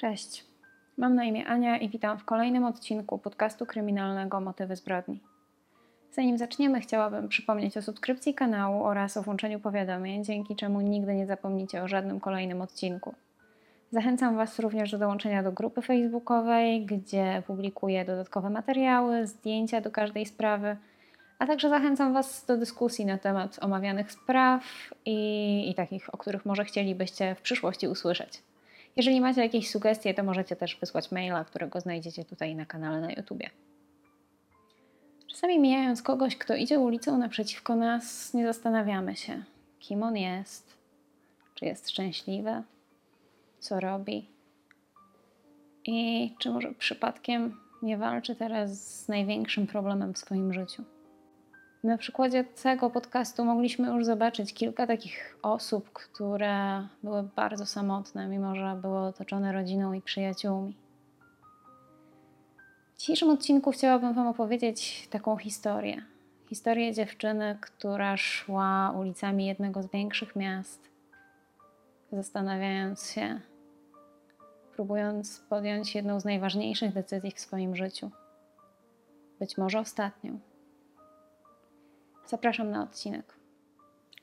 Cześć. Mam na imię Ania i witam w kolejnym odcinku podcastu kryminalnego Motywy zbrodni. Zanim zaczniemy, chciałabym przypomnieć o subskrypcji kanału oraz o włączeniu powiadomień, dzięki czemu nigdy nie zapomnicie o żadnym kolejnym odcinku. Zachęcam Was również do dołączenia do grupy facebookowej, gdzie publikuję dodatkowe materiały, zdjęcia do każdej sprawy, a także zachęcam Was do dyskusji na temat omawianych spraw i, i takich, o których może chcielibyście w przyszłości usłyszeć. Jeżeli macie jakieś sugestie, to możecie też wysłać maila, którego znajdziecie tutaj na kanale na YouTubie. Czasami mijając kogoś, kto idzie ulicą naprzeciwko nas, nie zastanawiamy się, kim on jest, czy jest szczęśliwy, co robi i czy może przypadkiem nie walczy teraz z największym problemem w swoim życiu. Na przykładzie tego podcastu mogliśmy już zobaczyć kilka takich osób, które były bardzo samotne, mimo że były otoczone rodziną i przyjaciółmi. W dzisiejszym odcinku chciałabym Wam opowiedzieć taką historię. Historię dziewczyny, która szła ulicami jednego z większych miast, zastanawiając się, próbując podjąć jedną z najważniejszych decyzji w swoim życiu. Być może ostatnią. Zapraszam na odcinek.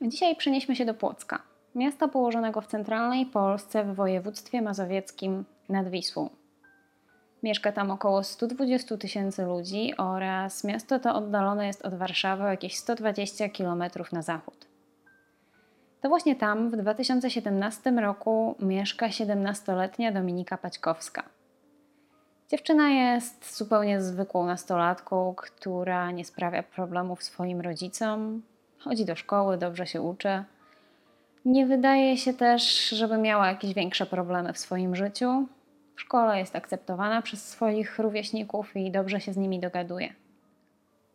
Dzisiaj przenieśmy się do Płocka, miasta położonego w centralnej Polsce w województwie mazowieckim nad Wisłą. Mieszka tam około 120 tysięcy ludzi oraz miasto to oddalone jest od Warszawy o jakieś 120 km na zachód. To właśnie tam w 2017 roku mieszka 17-letnia Dominika Paćkowska. Dziewczyna jest zupełnie zwykłą nastolatką, która nie sprawia problemów swoim rodzicom, chodzi do szkoły, dobrze się uczy. Nie wydaje się też, żeby miała jakieś większe problemy w swoim życiu. W szkole jest akceptowana przez swoich rówieśników i dobrze się z nimi dogaduje.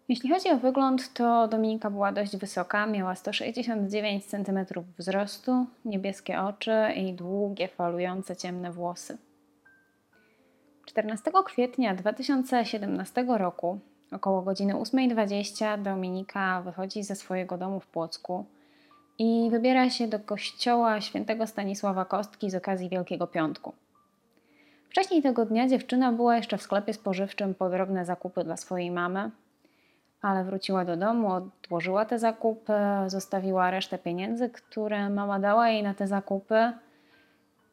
Jeśli chodzi o wygląd, to Dominika była dość wysoka, miała 169 cm wzrostu, niebieskie oczy i długie, falujące ciemne włosy. 14 kwietnia 2017 roku, około godziny 8.20, Dominika wychodzi ze swojego domu w Płocku i wybiera się do kościoła świętego Stanisława Kostki z okazji Wielkiego Piątku. Wcześniej tego dnia dziewczyna była jeszcze w sklepie spożywczym po drobne zakupy dla swojej mamy, ale wróciła do domu, odłożyła te zakupy, zostawiła resztę pieniędzy, które mama dała jej na te zakupy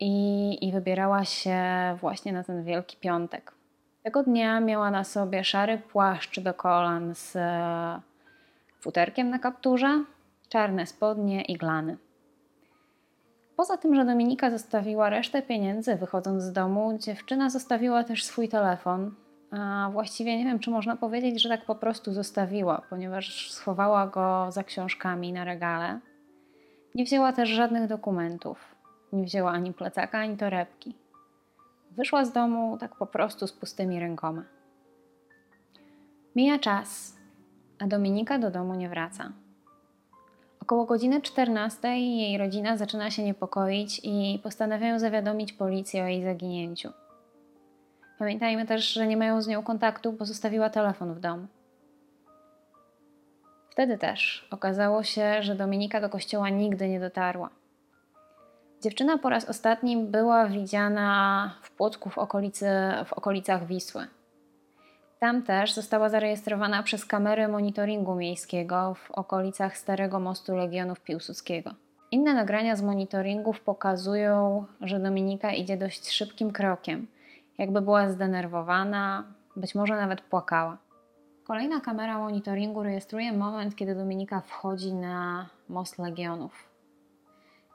i, i wybierała się właśnie na ten Wielki Piątek. Tego dnia miała na sobie szary płaszcz do kolan z e, futerkiem na kapturze, czarne spodnie i glany. Poza tym, że Dominika zostawiła resztę pieniędzy wychodząc z domu, dziewczyna zostawiła też swój telefon. A właściwie nie wiem, czy można powiedzieć, że tak po prostu zostawiła, ponieważ schowała go za książkami na regale. Nie wzięła też żadnych dokumentów. Nie wzięła ani plecaka, ani torebki. Wyszła z domu tak po prostu z pustymi rękoma. Mija czas, a Dominika do domu nie wraca. Około godziny 14 jej rodzina zaczyna się niepokoić i postanawiają zawiadomić policję o jej zaginięciu. Pamiętajmy też, że nie mają z nią kontaktu, bo zostawiła telefon w domu. Wtedy też okazało się, że Dominika do kościoła nigdy nie dotarła. Dziewczyna po raz ostatni była widziana w Płocku w, okolicy, w okolicach Wisły. Tam też została zarejestrowana przez kamery monitoringu miejskiego w okolicach Starego Mostu Legionów Piłsudskiego. Inne nagrania z monitoringów pokazują, że Dominika idzie dość szybkim krokiem, jakby była zdenerwowana, być może nawet płakała. Kolejna kamera monitoringu rejestruje moment, kiedy Dominika wchodzi na Most Legionów.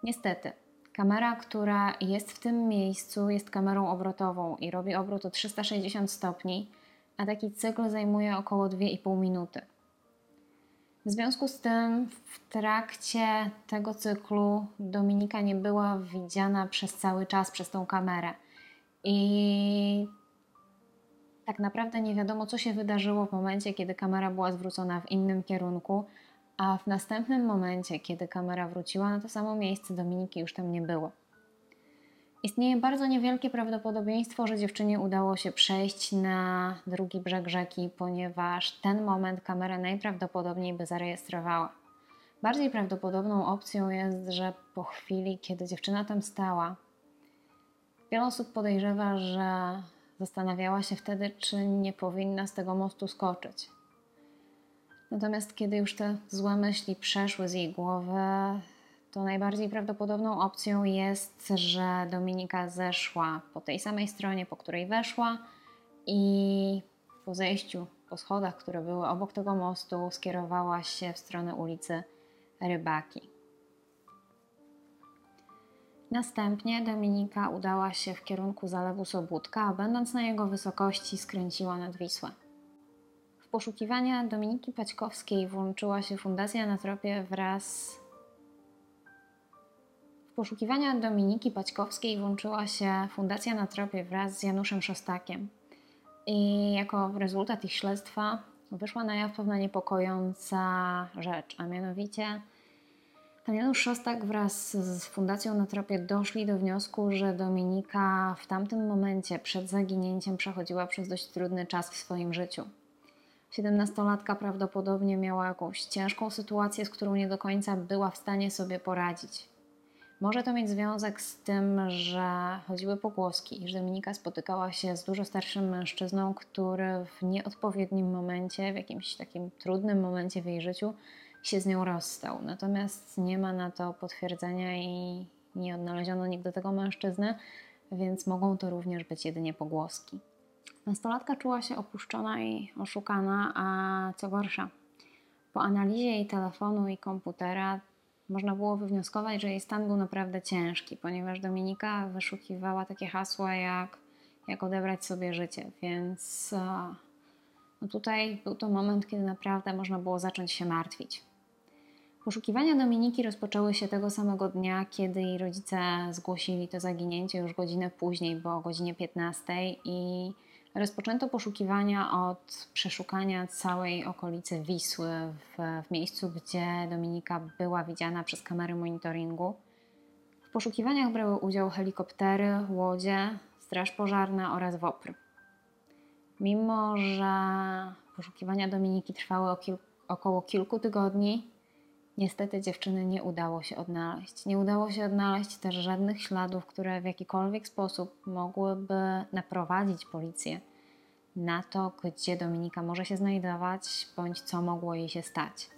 Niestety, Kamera, która jest w tym miejscu, jest kamerą obrotową i robi obrót o 360 stopni, a taki cykl zajmuje około 2,5 minuty. W związku z tym, w trakcie tego cyklu Dominika nie była widziana przez cały czas przez tą kamerę. I tak naprawdę nie wiadomo, co się wydarzyło w momencie, kiedy kamera była zwrócona w innym kierunku, a w następnym momencie, kiedy kamera wróciła na to samo miejsce, Dominiki już tam nie było. Istnieje bardzo niewielkie prawdopodobieństwo, że dziewczynie udało się przejść na drugi brzeg rzeki, ponieważ ten moment kamera najprawdopodobniej by zarejestrowała. Bardziej prawdopodobną opcją jest, że po chwili, kiedy dziewczyna tam stała, Wiele osób podejrzewa, że zastanawiała się wtedy, czy nie powinna z tego mostu skoczyć. Natomiast kiedy już te złe myśli przeszły z jej głowy, to najbardziej prawdopodobną opcją jest, że Dominika zeszła po tej samej stronie, po której weszła i po zejściu po schodach, które były obok tego mostu, skierowała się w stronę ulicy Rybaki. Następnie Dominika udała się w kierunku zalewu Sobótka, a będąc na jego wysokości skręciła nad Wisłę. Poszukiwania Dominiki Paćkowskiej włączyła się Fundacja na tropie wraz poszukiwania Dominiki Paćkowskiej włączyła się Fundacja na tropie wraz z Januszem Szostakiem. I jako rezultat ich śledztwa wyszła na jaw pewna niepokojąca rzecz, a mianowicie Pan Janusz Szostak wraz z Fundacją na Tropie doszli do wniosku, że Dominika w tamtym momencie przed zaginięciem przechodziła przez dość trudny czas w swoim życiu. Siedemnastolatka prawdopodobnie miała jakąś ciężką sytuację, z którą nie do końca była w stanie sobie poradzić. Może to mieć związek z tym, że chodziły pogłoski i że Dominika spotykała się z dużo starszym mężczyzną, który w nieodpowiednim momencie, w jakimś takim trudnym momencie w jej życiu, się z nią rozstał. Natomiast nie ma na to potwierdzenia i nie odnaleziono nigdy tego mężczyzny, więc mogą to również być jedynie pogłoski. Nastolatka czuła się opuszczona i oszukana, a co gorsza, po analizie jej telefonu i komputera można było wywnioskować, że jej stan był naprawdę ciężki, ponieważ Dominika wyszukiwała takie hasła jak, jak odebrać sobie życie, więc e, no tutaj był to moment, kiedy naprawdę można było zacząć się martwić. Poszukiwania Dominiki rozpoczęły się tego samego dnia, kiedy jej rodzice zgłosili to zaginięcie już godzinę później, bo o godzinie 15 i rozpoczęto poszukiwania od przeszukania całej okolicy Wisły w, w miejscu, gdzie Dominika była widziana przez kamery monitoringu. W poszukiwaniach brały udział helikoptery, łodzie, straż pożarna oraz WOPR. Mimo, że poszukiwania Dominiki trwały około kilku tygodni, Niestety dziewczyny nie udało się odnaleźć. Nie udało się odnaleźć też żadnych śladów, które w jakikolwiek sposób mogłyby naprowadzić policję na to, gdzie Dominika może się znajdować, bądź co mogło jej się stać.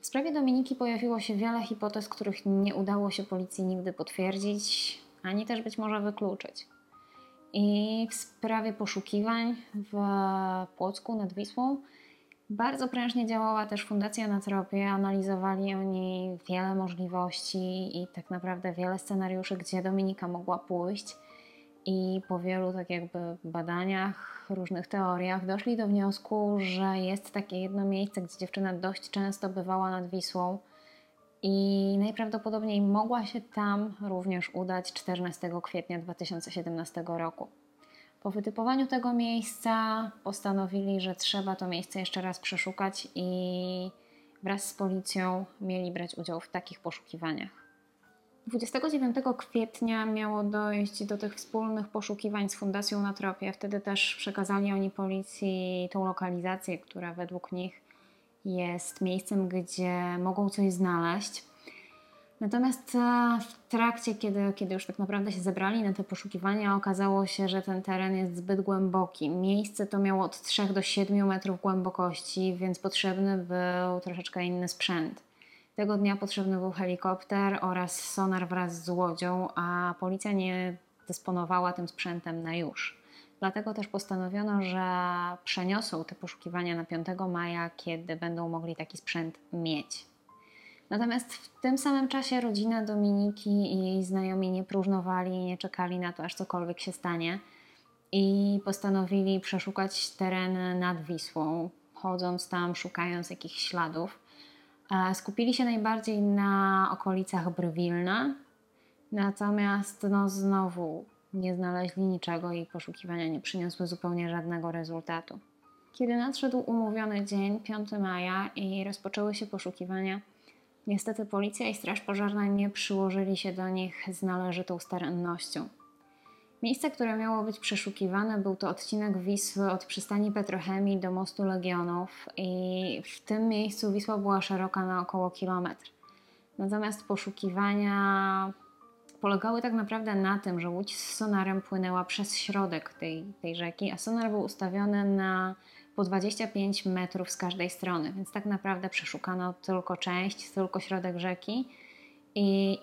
W sprawie Dominiki pojawiło się wiele hipotez, których nie udało się policji nigdy potwierdzić, ani też być może wykluczyć. I w sprawie poszukiwań w Płocku nad Wisłą bardzo prężnie działała też Fundacja na tropie, analizowali oni wiele możliwości i tak naprawdę wiele scenariuszy, gdzie Dominika mogła pójść. I po wielu tak jakby badaniach, różnych teoriach doszli do wniosku, że jest takie jedno miejsce, gdzie dziewczyna dość często bywała nad Wisłą i najprawdopodobniej mogła się tam również udać 14 kwietnia 2017 roku. Po wytypowaniu tego miejsca postanowili, że trzeba to miejsce jeszcze raz przeszukać i wraz z policją mieli brać udział w takich poszukiwaniach. 29 kwietnia miało dojść do tych wspólnych poszukiwań z Fundacją na Tropie. Wtedy też przekazali oni policji tą lokalizację, która według nich jest miejscem, gdzie mogą coś znaleźć. Natomiast e, w trakcie, kiedy, kiedy już tak naprawdę się zebrali na te poszukiwania, okazało się, że ten teren jest zbyt głęboki. Miejsce to miało od 3 do 7 metrów głębokości, więc potrzebny był troszeczkę inny sprzęt. Tego dnia potrzebny był helikopter oraz sonar wraz z łodzią, a policja nie dysponowała tym sprzętem na już. Dlatego też postanowiono, że przeniosą te poszukiwania na 5 maja, kiedy będą mogli taki sprzęt mieć. Natomiast w tym samym czasie rodzina Dominiki i jej znajomi nie próżnowali, nie czekali na to, aż cokolwiek się stanie i postanowili przeszukać teren nad Wisłą, chodząc tam, szukając jakichś śladów. Skupili się najbardziej na okolicach Brwilna, natomiast no, znowu nie znaleźli niczego i poszukiwania nie przyniosły zupełnie żadnego rezultatu. Kiedy nadszedł umówiony dzień, 5 maja, i rozpoczęły się poszukiwania, Niestety policja i straż pożarna nie przyłożyli się do nich z należytą starannością. Miejsce, które miało być przeszukiwane, był to odcinek Wisły od przystani Petrochemii do mostu Legionów i w tym miejscu Wisła była szeroka na około kilometr. Natomiast poszukiwania polegały tak naprawdę na tym, że łódź z sonarem płynęła przez środek tej, tej rzeki, a sonar był ustawiony na po 25 metrów z każdej strony, więc tak naprawdę przeszukano tylko część, tylko środek rzeki i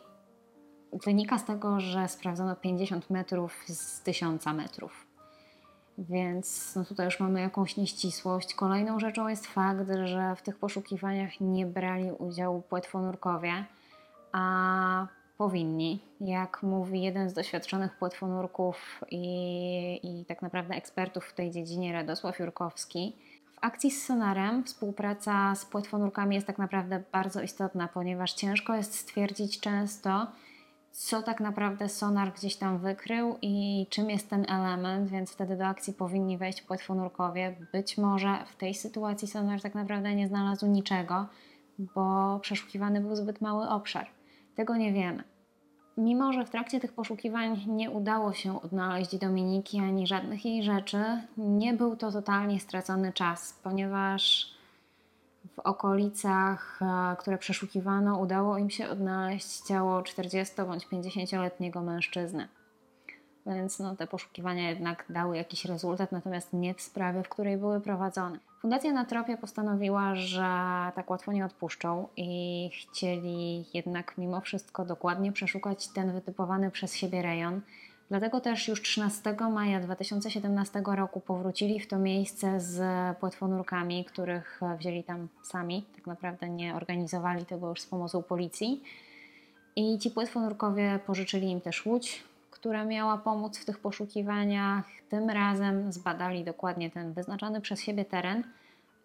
wynika z tego, że sprawdzono 50 metrów z 1000 metrów. Więc no tutaj już mamy jakąś nieścisłość. Kolejną rzeczą jest fakt, że w tych poszukiwaniach nie brali udziału płetwonurkowie, a powinni. Jak mówi jeden z doświadczonych płetwonurków i, i tak naprawdę ekspertów w tej dziedzinie, Radosław Jurkowski, w akcji z sonarem współpraca z płetwonurkami jest tak naprawdę bardzo istotna, ponieważ ciężko jest stwierdzić często, co tak naprawdę sonar gdzieś tam wykrył i czym jest ten element, więc wtedy do akcji powinni wejść płetwonurkowie. Być może w tej sytuacji sonar tak naprawdę nie znalazł niczego, bo przeszukiwany był zbyt mały obszar. Tego nie wiemy. Mimo, że w trakcie tych poszukiwań nie udało się odnaleźć Dominiki ani żadnych jej rzeczy, nie był to totalnie stracony czas, ponieważ w okolicach, e, które przeszukiwano, udało im się odnaleźć ciało 40 bądź 50-letniego mężczyzny. Więc no, te poszukiwania jednak dały jakiś rezultat, natomiast nie w sprawie, w której były prowadzone. Fundacja na tropie postanowiła, że tak łatwo nie odpuszczą i chcieli jednak mimo wszystko dokładnie przeszukać ten wytypowany przez siebie rejon. Dlatego też już 13 maja 2017 roku powrócili w to miejsce z płetwonurkami, których wzięli tam sami, tak naprawdę nie organizowali tego już z pomocą policji. I ci płetwonurkowie pożyczyli im też łódź, która miała pomóc w tych poszukiwaniach. Tym razem zbadali dokładnie ten wyznaczony przez siebie teren.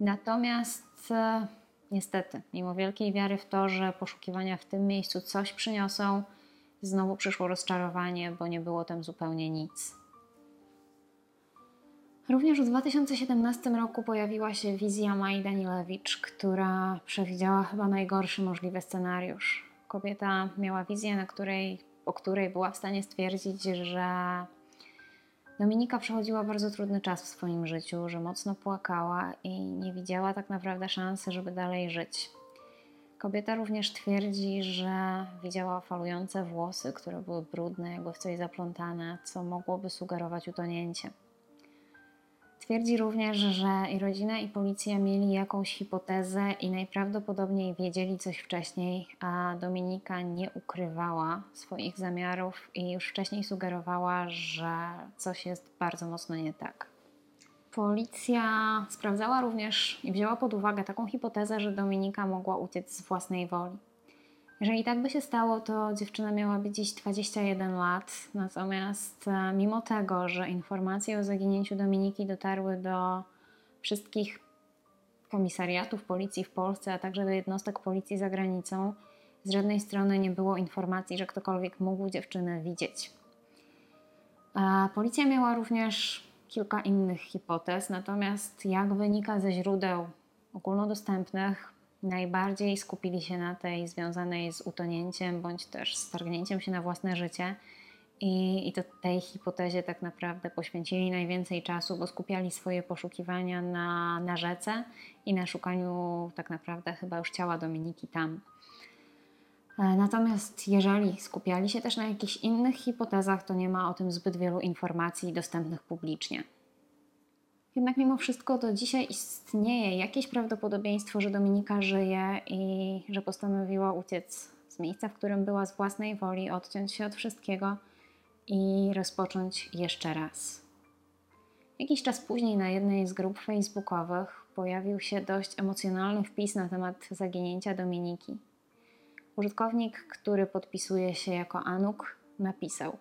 Natomiast e, niestety, mimo wielkiej wiary w to, że poszukiwania w tym miejscu coś przyniosą, znowu przyszło rozczarowanie, bo nie było tam zupełnie nic. Również w 2017 roku pojawiła się wizja Mai Danilewicz, która przewidziała chyba najgorszy możliwy scenariusz. Kobieta miała wizję, na której, po której była w stanie stwierdzić, że Dominika przechodziła bardzo trudny czas w swoim życiu, że mocno płakała i nie widziała tak naprawdę szansy, żeby dalej żyć. Kobieta również twierdzi, że widziała falujące włosy, które były brudne, jakby w coś zaplątane, co mogłoby sugerować utonięcie. Twierdzi również, że i rodzina, i policja mieli jakąś hipotezę i najprawdopodobniej wiedzieli coś wcześniej, a Dominika nie ukrywała swoich zamiarów i już wcześniej sugerowała, że coś jest bardzo mocno nie tak. Policja sprawdzała również i wzięła pod uwagę taką hipotezę, że Dominika mogła uciec z własnej woli. Jeżeli tak by się stało, to dziewczyna miałaby dziś 21 lat, natomiast e, mimo tego, że informacje o zaginięciu Dominiki dotarły do wszystkich komisariatów policji w Polsce, a także do jednostek policji za granicą, z żadnej strony nie było informacji, że ktokolwiek mógł dziewczynę widzieć. A policja miała również kilka innych hipotez, natomiast jak wynika ze źródeł ogólnodostępnych, najbardziej skupili się na tej związanej z utonięciem bądź też stargnięciem się na własne życie. I, i to tej hipotezie tak naprawdę poświęcili najwięcej czasu, bo skupiali swoje poszukiwania na, na rzece i na szukaniu tak naprawdę chyba już ciała Dominiki tam. E, natomiast jeżeli skupiali się też na jakichś innych hipotezach, to nie ma o tym zbyt wielu informacji dostępnych publicznie. Jednak mimo wszystko do dzisiaj istnieje jakieś prawdopodobieństwo, że Dominika żyje i że postanowiła uciec z miejsca, w którym była z własnej woli, odciąć się od wszystkiego i rozpocząć jeszcze raz. Jakiś czas później na jednej z grup facebookowych pojawił się dość emocjonalny wpis na temat zaginięcia Dominiki. Użytkownik, który podpisuje się jako Anuk, napisał: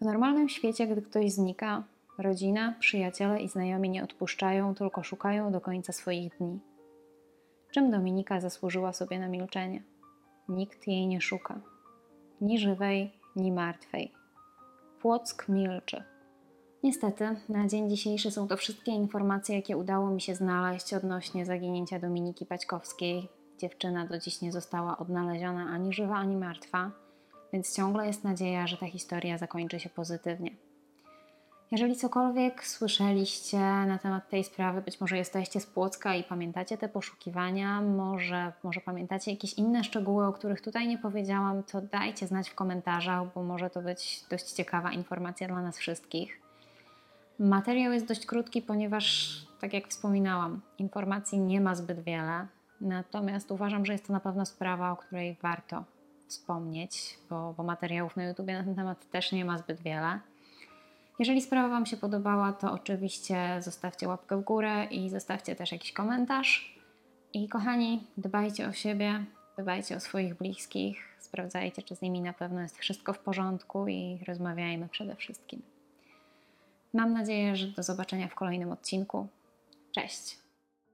W normalnym świecie, gdy ktoś znika, rodzina, przyjaciele i znajomi nie odpuszczają, tylko szukają do końca swoich dni. Czym Dominika zasłużyła sobie na milczenie? Nikt jej nie szuka, ni żywej, ni martwej. Płock milczy. Niestety, na dzień dzisiejszy są to wszystkie informacje, jakie udało mi się znaleźć odnośnie zaginięcia Dominiki Paćkowskiej, Dziewczyna do dziś nie została odnaleziona ani żywa, ani martwa, więc ciągle jest nadzieja, że ta historia zakończy się pozytywnie. Jeżeli cokolwiek słyszeliście na temat tej sprawy, być może jesteście z Płocka i pamiętacie te poszukiwania, może, może pamiętacie jakieś inne szczegóły, o których tutaj nie powiedziałam, to dajcie znać w komentarzach, bo może to być dość ciekawa informacja dla nas wszystkich. Materiał jest dość krótki, ponieważ, tak jak wspominałam, informacji nie ma zbyt wiele. Natomiast uważam, że jest to na pewno sprawa, o której warto wspomnieć, bo, bo materiałów na YouTube na ten temat też nie ma zbyt wiele. Jeżeli sprawa Wam się podobała, to oczywiście zostawcie łapkę w górę i zostawcie też jakiś komentarz. I kochani, dbajcie o siebie, dbajcie o swoich bliskich, sprawdzajcie, czy z nimi na pewno jest wszystko w porządku i rozmawiajmy przede wszystkim. Mam nadzieję, że do zobaczenia w kolejnym odcinku. Cześć!